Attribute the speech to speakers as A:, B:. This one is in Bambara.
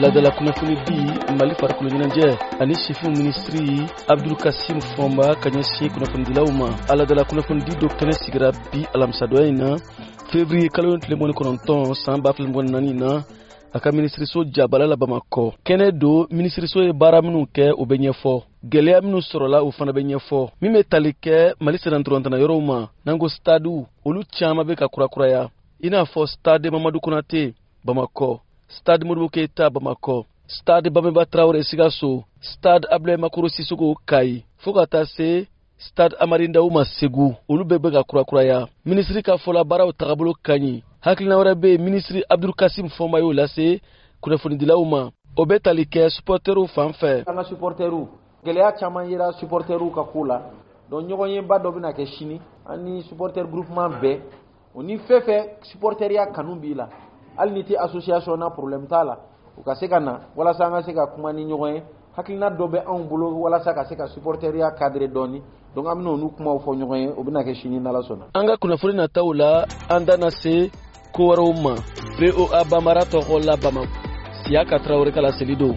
A: ladala kunnafoni bi mali farikolo ɲɛnajɛ ani sifinw minisiri abdulkasim fɔnba ka ɲɛsin kunnafonidilaw ma a ladala kunnafonidi do kɛnɛ sigira bi alamisadɔya in na fevriye kalo ye tile mɔni kɔnɔntɔn saan b'a fila mɔni naani na a ka minisiriso jabala la bamakɔ kɛnɛ do minisiriso ye baara minw kɛ o bɛ ɲɛfɔ gɛlɛya minnu sɔrɔla o fana bɛ ɲɛfɔ min bɛ tali kɛ mali sɛnɛntɔrɔntana yɔrɔw ma n'an ko stadiw olu caman bɛ ka kurakuraya i n'a fɔ stade mamadu konate bamakɔ stade modibo keyita bamakɔ stade bameba tarawele sikaso stade abdulayi makoro sisoko kayi fɔɔ ka taa se stade amari ma segu olu bɛɛ bɛ ka kurakuraya minisiri ka fɔla baaraw tagabolo ka ɲi hakilina wɛrɛ bɛ yen minisiri abdulkasim fɔnba y'o lase kunnafonidilaw ma o bɛ tali kɛ supɔtɛriw fan fɛ
B: an ka supɔtɛriw gɛlɛya caman yera supɔtɛriw ka ko la donc ɲɔgɔnyeba dɔ bɛna kɛ sini an ni supɔtɛri groupement bɛɛ o ni fɛn fɛn supporteriya kanu b'i la hali ni tɛ association na problème t'a la u ka se ka na walasa an ka se ka kuma ni ɲɔgɔn ye hakilina dɔ bɛ anw bolo walasa ka se ka supporteriya cadre dɔɔni donc an bɛna olu kumaw fɔ ɲɔgɔn ye o bɛna kɛ sini n'ala sɔnna
A: an ka kunnafoni nataw la an da na se ko wɛrɛw ma voa banbara tɔgɔ la bamako siya ka tarawele kala seli don